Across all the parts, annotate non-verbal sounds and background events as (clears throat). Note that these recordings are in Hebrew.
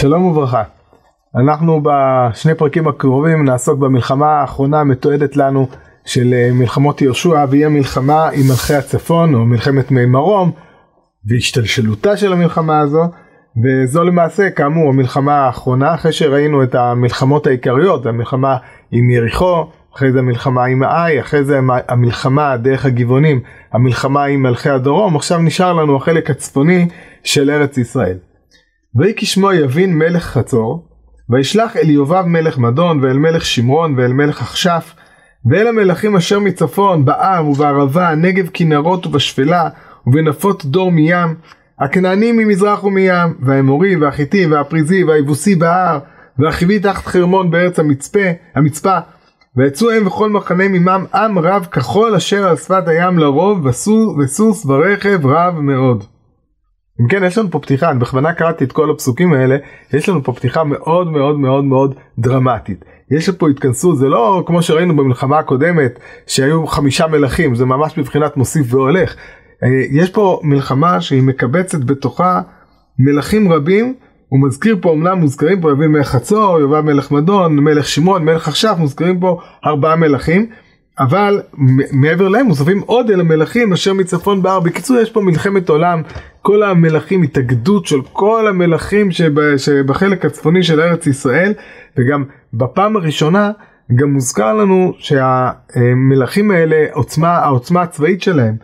שלום וברכה. אנחנו בשני פרקים הקרובים נעסוק במלחמה האחרונה המתועדת לנו של אה, מלחמות יהושע והיא המלחמה עם מלכי הצפון או מלחמת מי מרום והשתלשלותה של המלחמה הזו וזו למעשה כאמור המלחמה האחרונה אחרי שראינו את המלחמות העיקריות המלחמה עם יריחו אחרי זה המלחמה עם האי אחרי זה המלחמה דרך הגבעונים המלחמה עם מלכי הדרום עכשיו נשאר לנו החלק הצפוני של ארץ ישראל. ויהי כשמו יבין מלך חצור וישלח אל יובב מלך מדון ואל מלך שמרון ואל מלך אכשף ואל המלכים אשר מצפון בעם ובערבה נגב כנרות ובשפלה ובנפות דור מים הכנענים ממזרח ומים והאמורי והחיטי והפריזי והיבוסי בהר והחיבי תחת חרמון בארץ המצפה המצפה ויצאו הם וכל מחנה ממם עם רב כחול אשר על שפת הים לרוב וסוס ורכב רב מאוד אם כן יש לנו פה פתיחה אני בכוונה קראתי את כל הפסוקים האלה יש לנו פה פתיחה מאוד מאוד מאוד מאוד דרמטית יש פה התכנסות זה לא כמו שראינו במלחמה הקודמת שהיו חמישה מלכים זה ממש מבחינת מוסיף והולך אה, יש פה מלחמה שהיא מקבצת בתוכה מלכים רבים הוא מזכיר פה אמנם מוזכרים פה יבין מלך חצור יובב מלך מדון מלך שמעון מלך עכשיו מוזכרים פה ארבעה מלכים אבל מעבר להם מוספים עוד אל המלכים אשר מצפון בהר. בקיצור יש פה מלחמת עולם, כל המלכים, התאגדות של כל המלכים שב, שבחלק הצפוני של ארץ ישראל, וגם בפעם הראשונה גם מוזכר לנו שהמלכים האלה, עוצמה, העוצמה הצבאית שלהם,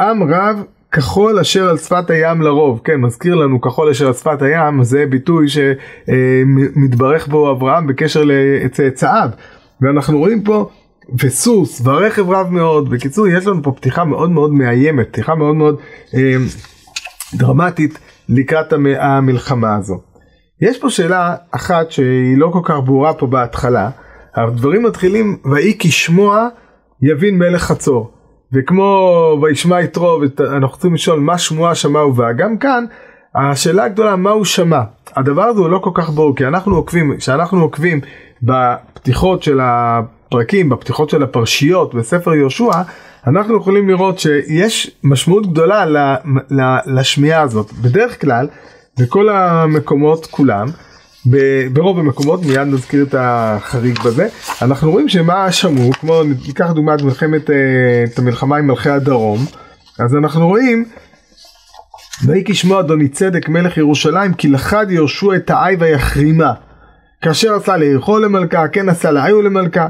עם רב כחול אשר על שפת הים לרוב, כן מזכיר לנו כחול אשר על שפת הים זה ביטוי שמתברך בו אברהם בקשר לצאצאיו ואנחנו רואים פה וסוס והרכב רב מאוד. בקיצור יש לנו פה פתיחה מאוד מאוד מאיימת פתיחה מאוד מאוד אה, דרמטית לקראת המלחמה הזו. יש פה שאלה אחת שהיא לא כל כך ברורה פה בהתחלה הדברים מתחילים ויהי כשמוע יבין מלך חצור וכמו וישמע יתרו אנחנו רוצים לשאול מה שמועה שמע ובא? גם כאן השאלה הגדולה מה הוא שמע? הדבר הזה הוא לא כל כך ברור כי אנחנו עוקבים כשאנחנו עוקבים בפתיחות של הפרקים בפתיחות של הפרשיות בספר יהושע אנחנו יכולים לראות שיש משמעות גדולה לשמיעה הזאת. בדרך כלל בכל המקומות כולם ברוב המקומות מיד נזכיר את החריג בזה אנחנו רואים שמה שמעו כמו ניקח דוגמא את מלחמת אה, את המלחמה עם מלכי הדרום אז אנחנו רואים ויהי כשמוע אדוני צדק מלך ירושלים כי לחד יהושע את העי ויחרימה. כאשר עשה ליריחו למלכה כן עשה לעי ולמלכה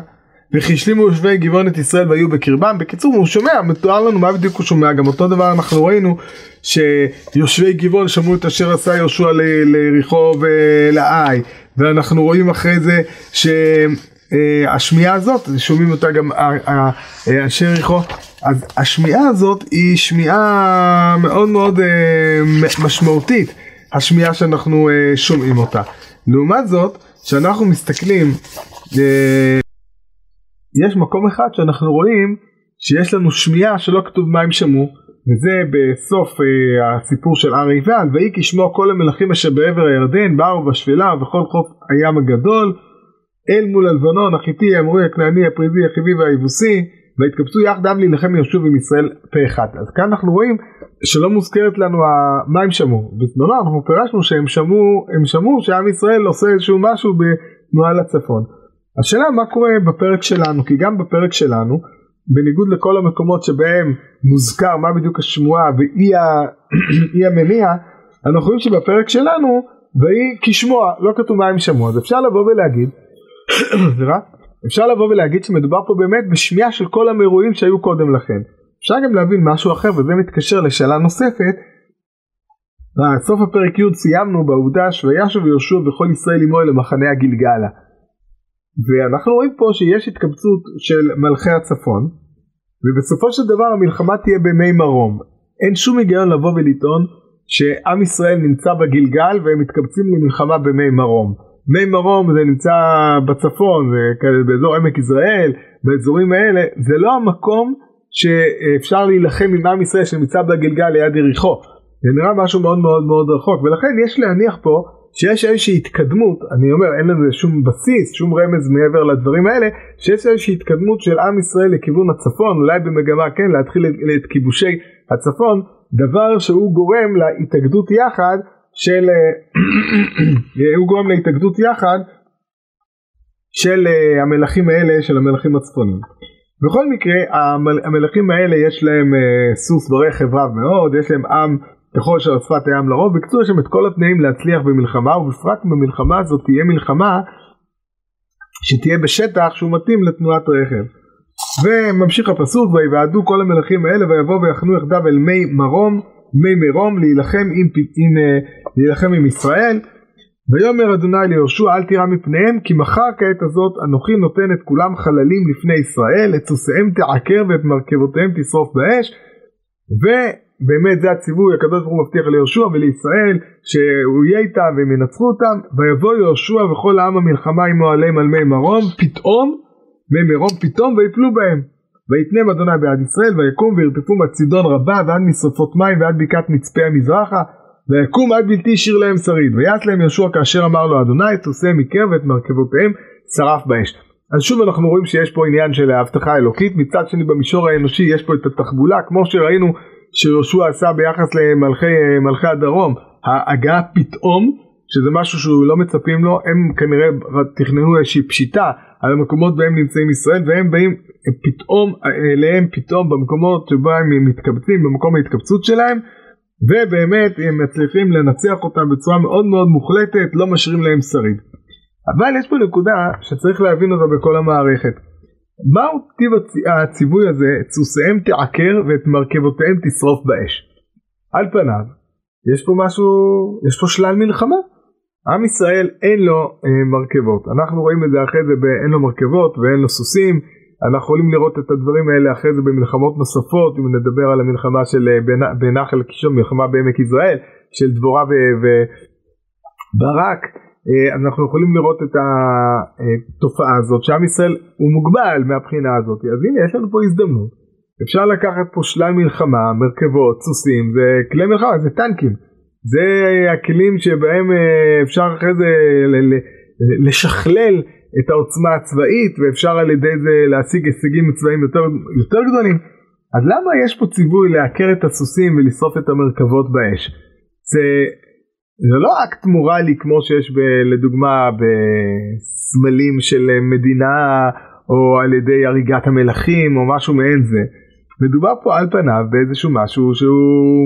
וכי השלימו יושבי גבעון את ישראל והיו בקרבם. בקיצור הוא שומע מתואר לנו מה בדיוק הוא שומע. גם אותו דבר אנחנו ראינו שיושבי גבעון שמעו את אשר עשה יהושע ליריחו ולעי ואנחנו רואים אחרי זה שהשמיעה הזאת שומעים אותה גם אנשי יריחו אז השמיעה הזאת היא שמיעה מאוד מאוד משמעותית השמיעה שאנחנו שומעים אותה. לעומת זאת כשאנחנו מסתכלים יש מקום אחד שאנחנו רואים שיש לנו שמיעה שלא כתוב מה הם שמעו וזה בסוף אה, הסיפור של הר עיבל ויהי כשמוע כל המלכים אשר בעבר הירדן באו בשפלה וכל חוף הים הגדול אל מול הלבנון החיטי האמורי הכנעני הפריזי החיבי והיבוסי והתקבצו יחדם להילחם ישוב עם ישראל פה אחד. אז כאן אנחנו רואים שלא מוזכרת לנו מה הם שמעו. בזמנו אנחנו פירשנו שהם שמעו הם שמעו שעם ישראל עושה איזשהו משהו בתנועה לצפון השאלה מה קורה בפרק שלנו כי גם בפרק שלנו בניגוד לכל המקומות שבהם מוזכר מה בדיוק השמועה ואי (clears throat) המניע אנחנו רואים שבפרק שלנו ויהי כשמוע לא כתוב מה הם שמעו אז אפשר לבוא ולהגיד (clears throat) אפשר לבוא ולהגיד שמדובר פה באמת בשמיעה של כל המרועים שהיו קודם לכן. אפשר גם להבין משהו אחר וזה מתקשר לשאלה נוספת. בסוף הפרק י' סיימנו בעובדה שוישוב יהושע וכל ישראל עמו אל למחנה הגלגלה ואנחנו רואים פה שיש התקבצות של מלכי הצפון ובסופו של דבר המלחמה תהיה בימי מרום. אין שום היגיון לבוא ולטעון שעם ישראל נמצא בגלגל והם מתקבצים למלחמה בימי מרום. מי מרום זה נמצא בצפון, באזור עמק יזרעאל, באזורים האלה, זה לא המקום שאפשר להילחם עם עם ישראל שנמצא בגלגל ליד יריחו. זה נראה משהו מאוד מאוד מאוד רחוק ולכן יש להניח פה שיש איזושהי התקדמות, אני אומר אין לזה שום בסיס, שום רמז מעבר לדברים האלה, שיש איזושהי התקדמות של עם ישראל לכיוון הצפון, אולי במגמה כן להתחיל את כיבושי הצפון, דבר שהוא גורם להתאגדות יחד של, (coughs) הוא גורם להתאגדות יחד של המלכים האלה של המלכים הצפונים. בכל מקרה המלכים האלה יש להם סוס ורכב רב מאוד, יש להם עם ככל שעל שפת הים לרוב, יש שם את כל התנאים להצליח במלחמה ובפרט במלחמה הזאת תהיה מלחמה שתהיה בשטח שהוא מתאים לתנועת רכב. וממשיך הפסוק ויוועדו כל המלכים האלה ויבואו ויחנו יחדיו אל מי מרום מי מרום להילחם עם, עם, אה, להילחם עם ישראל ויאמר אדוני ליהושע אל תירא מפניהם כי מחר כעת הזאת אנוכי נותן את כולם חללים לפני ישראל את סוסיהם תעקר ואת מרכבותיהם תשרוף באש ובאמת זה הציווי הקדוש ברוך הוא מבטיח ליהושע ולישראל שהוא יהיה איתם והם ינצחו אותם ויבוא יהושע וכל העם המלחמה עמו עליהם על מי מרום פתאום מי מרום פתאום ויפלו בהם. ויתנם אדוני בעד ישראל ויקום וירדפו מצידון רבה ועד משרפות מים ועד בקעת מצפה המזרחה ויקום עד בלתי השאיר להם שריד. ויעש להם יהושע כאשר אמר לו אדוני תעשה מקרב ואת מרכבותיהם שרף באש. אז שוב אנחנו רואים שיש פה עניין של ההבטחה האלוקית. מצד שני במישור האנושי יש פה את התחבולה. כמו שראינו שיהושע עשה ביחס למלכי הדרום. ההגעה פתאום שזה משהו שהוא לא מצפים לו הם כנראה תכננו איזושהי פשיטה על המקומות בהם נמצאים ישראל והם באים פתאום אליהם פתאום במקומות שבהם הם מתקבצים במקום ההתקבצות שלהם ובאמת הם מצליחים לנצח אותם בצורה מאוד מאוד מוחלטת לא משאירים להם שריד. אבל יש פה נקודה שצריך להבין אותה בכל המערכת מהו טיב הציווי הזה? סוסיהם תעקר ואת מרכבותיהם תשרוף באש. על פניו יש פה משהו יש פה שלל מלחמה. עם ישראל אין לו אה, מרכבות. אנחנו רואים את זה אחרי זה אין לו מרכבות ואין לו סוסים. אנחנו יכולים לראות את הדברים האלה אחרי זה במלחמות נוספות אם נדבר על המלחמה של אה, בנחל קישון מלחמה בעמק יזרעאל של דבורה וברק אה, אנחנו יכולים לראות את התופעה הזאת שעם ישראל הוא מוגבל מהבחינה הזאת. אז הנה יש לנו פה הזדמנות. אפשר לקחת פה שלל מלחמה מרכבות סוסים זה כלי מלחמה זה טנקים. זה הכלים שבהם אה, אפשר אחרי זה לשכלל את העוצמה הצבאית ואפשר על ידי זה להשיג הישגים צבאיים יותר, יותר גדולים. אז למה יש פה ציווי לעקר את הסוסים ולשרוף את המרכבות באש? זה, זה לא אקט מורלי כמו שיש ב, לדוגמה בסמלים של מדינה או על ידי הריגת המלכים או משהו מעין זה. מדובר פה על פניו באיזשהו משהו שהוא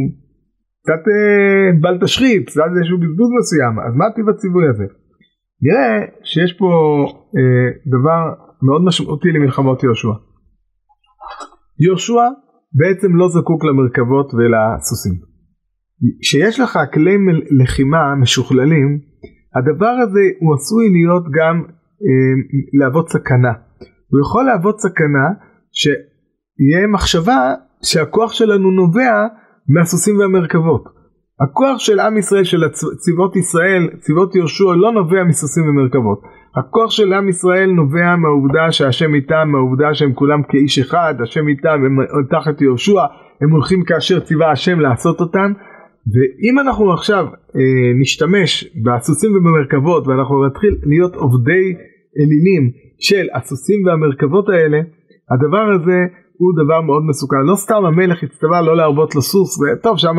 קצת אה, בל תשחית, קצת איזשהו בזבוז מסוים, אז מה טיב הציווי הזה? נראה שיש פה אה, דבר מאוד משמעותי למלחמות יהושע. יהושע בעצם לא זקוק למרכבות ולסוסים. כשיש לך כלי לחימה משוכללים, הדבר הזה הוא עשוי להיות גם אה, להוות סכנה. הוא יכול להוות סכנה שיהיה מחשבה שהכוח שלנו נובע מהסוסים והמרכבות. הכוח של עם ישראל, של צבאות ישראל, צבאות יהושע, לא נובע מסוסים ומרכבות. הכוח של עם ישראל נובע מהעובדה שהשם איתם, מהעובדה שהם כולם כאיש אחד, השם איתם, הם תחת יהושע, הם הולכים כאשר ציווה השם לעשות אותם. ואם אנחנו עכשיו אה, נשתמש בסוסים ובמרכבות ואנחנו נתחיל להיות עובדי אלילים של הסוסים והמרכבות האלה, הדבר הזה הוא דבר מאוד מסוכן. לא סתם המלך הצטווה לא להרבות לו סוס, וטוב שם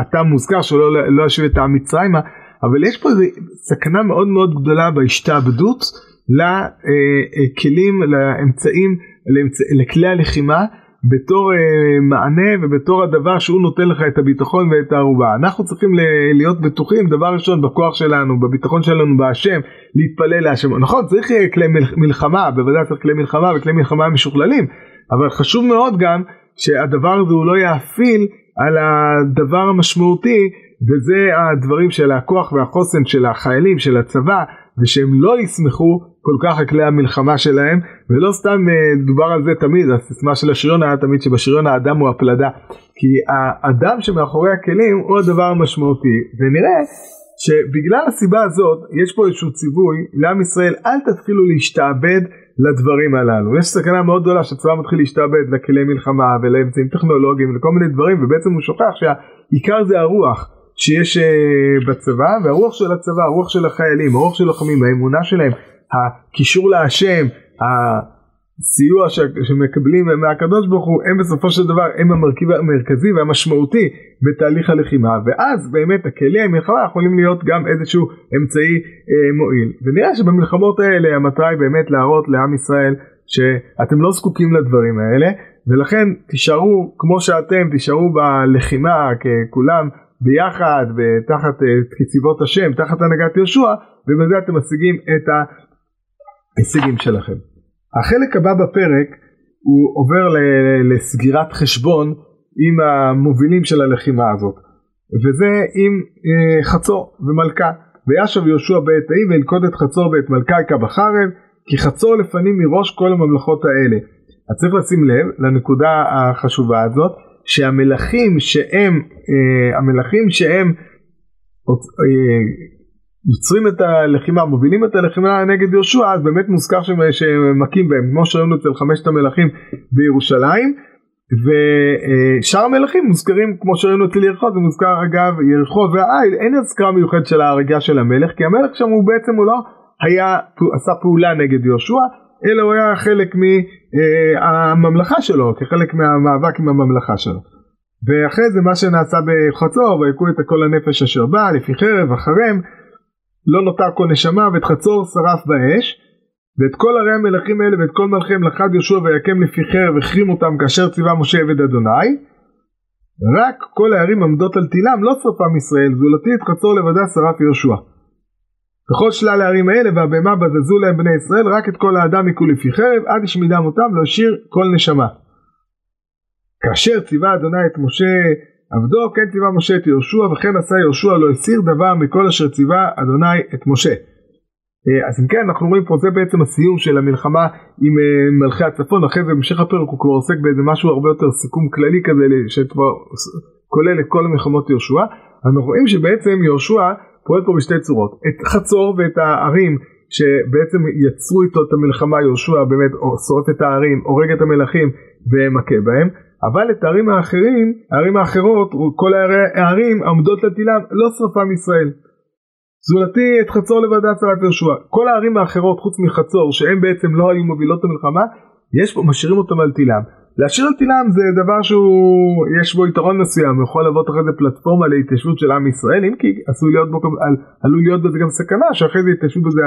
הטעם מוזכר שלא לא ישב את העם מצרימה, אבל יש פה איזו סכנה מאוד מאוד גדולה בהשתעבדות לכלים, לאמצעים, לאמצע, לכלי הלחימה. בתור uh, מענה ובתור הדבר שהוא נותן לך את הביטחון ואת הערובה. אנחנו צריכים להיות בטוחים דבר ראשון בכוח שלנו, בביטחון שלנו בהשם, להתפלל להשם. נכון צריך כלי מלחמה, בוודאי צריך כלי מלחמה וכלי מלחמה משוכללים, אבל חשוב מאוד גם שהדבר הזה הוא לא יאפיל על הדבר המשמעותי וזה הדברים של הכוח והחוסן של החיילים של הצבא ושהם לא יסמכו כל כך על כלי המלחמה שלהם ולא סתם uh, דובר על זה תמיד הסיסמה של השריון היה תמיד שבשריון האדם הוא הפלדה. כי האדם שמאחורי הכלים הוא הדבר המשמעותי. ונראה שבגלל הסיבה הזאת יש פה איזשהו ציווי לעם ישראל אל תתחילו להשתעבד לדברים הללו. יש סכנה מאוד גדולה שהצבא מתחיל להשתעבד לכלי מלחמה ולאמצעים טכנולוגיים ולכל מיני דברים ובעצם הוא שוכח שהעיקר זה הרוח שיש uh, בצבא והרוח של הצבא, הרוח של החיילים, הרוח של לוחמים, האמונה שלהם, הקישור להשם, הסיוע שמקבלים מהקדוש ברוך הוא הם בסופו של דבר הם המרכיב המרכזי והמשמעותי בתהליך הלחימה. ואז באמת הכלי המלחמה יכולים להיות גם איזשהו אמצעי אה, מועיל. ונראה שבמלחמות האלה המטרה היא באמת להראות לעם ישראל שאתם לא זקוקים לדברים האלה ולכן תישארו כמו שאתם תישארו בלחימה ככולם ביחד ותחת אה, כצבאות השם תחת הנהגת יהושע ובזה אתם משיגים את ההישגים שלכם. החלק הבא בפרק הוא עובר לסגירת חשבון עם המובילים של הלחימה הזאת וזה עם אה, חצור ומלכה וישב יהושע בעת ההיא וילכוד את חצור ואת מלכה בחרב כי חצור לפנים מראש כל הממלכות האלה. אז צריך לשים לב לנקודה החשובה הזאת שהמלכים שהם אה, המלכים שהם אה, יוצרים את הלחימה, מובילים את הלחימה נגד יהושע, אז באמת מוזכר שהם מכים בהם, כמו שראינו אצל חמשת המלכים בירושלים, ושאר המלכים מוזכרים כמו שראינו אצל יריחו, זה מוזכר אגב יריחו והעיל, אין הזכרה מיוחדת של ההריגה של המלך, כי המלך שם הוא בעצם הוא לא היה, עשה פעולה נגד יהושע, אלא הוא היה חלק אה, שלו, כחלק מהמאבק עם הממלכה שלו. ואחרי זה מה שנעשה בחצור, ויכו את כל הנפש אשר בא, לפי חרב, החרם, לא נותר כל נשמה ואת חצור שרף באש. ואת כל ערי המלכים האלה ואת כל מלכיהם לחד יהושע ויקם לפי חרב החרים אותם כאשר ציווה משה עבד אדוני. רק כל הערים עמדות על תילם לא שרפם ישראל זולתי את חצור לבדה שרף יהושע וכל שלל הערים האלה והבהמה בזזו להם בני ישראל רק את כל האדם היכו לפי חרב עד השמידם אותם לא השאיר כל נשמה כאשר ציווה אדוני את משה עבדו כן ציווה משה את יהושע וכן עשה יהושע לא הסיר דבר מכל אשר ציווה אדוני את משה. אה, אז אם כן אנחנו רואים פה זה בעצם הסיום של המלחמה עם אה, מלכי הצפון אחרי זה בהמשך הפרק הוא כבר עוסק באיזה משהו הרבה יותר סיכום כללי כזה שכבר כולל את כל המלחמות יהושע. אנחנו רואים שבעצם יהושע פועל פה בשתי צורות את חצור ואת הערים שבעצם יצרו איתו את המלחמה יהושע באמת שורף את הערים הורג את המלכים ומכה בהם אבל את הערים האחרים, הערים האחרות, כל הערים עמדות לתילם, לא שרפה מישראל. זולתי את חצור לבדה צרת יהושע. כל הערים האחרות חוץ מחצור שהן בעצם לא היו מובילות המלחמה, יש פה, משאירים אותם על תילם. להשאיר על תילם זה דבר שהוא, יש בו יתרון מסוים, יכול להוות אחרי זה פלטפורמה להתיישבות של עם ישראל, אם כי עשוי להיות בו, על, עלול להיות בזה גם סכנה שאחרי זה יתיישבו בזה,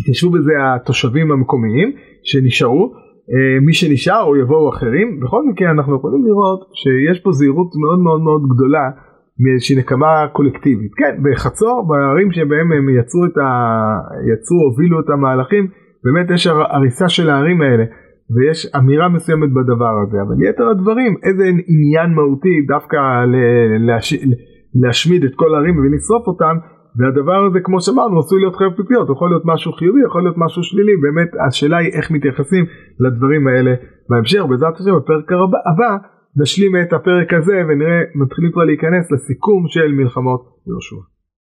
יתיישבו בזה התושבים המקומיים שנשארו. אה, מי שנשאר או יבואו אחרים. בכל מקרה אנחנו יכולים לראות שיש פה זהירות מאוד מאוד מאוד גדולה מאיזושהי נקמה קולקטיבית. כן בחצור בערים שבהם הם יצרו את ה... יצרו הובילו את המהלכים באמת יש הריסה של הערים האלה ויש אמירה מסוימת בדבר הזה אבל יתר הדברים איזה עניין מהותי דווקא להש... להשמיד את כל הערים ולשרוף אותם והדבר הזה כמו שאמרנו עשוי להיות חרב פיפיות יכול להיות משהו חיובי יכול להיות משהו שלילי באמת השאלה היא איך מתייחסים לדברים האלה בהמשך. בעזרת השם בפרק הבא נשלים את הפרק הזה ונראה מתחילים כבר להיכנס לסיכום של מלחמות יהושע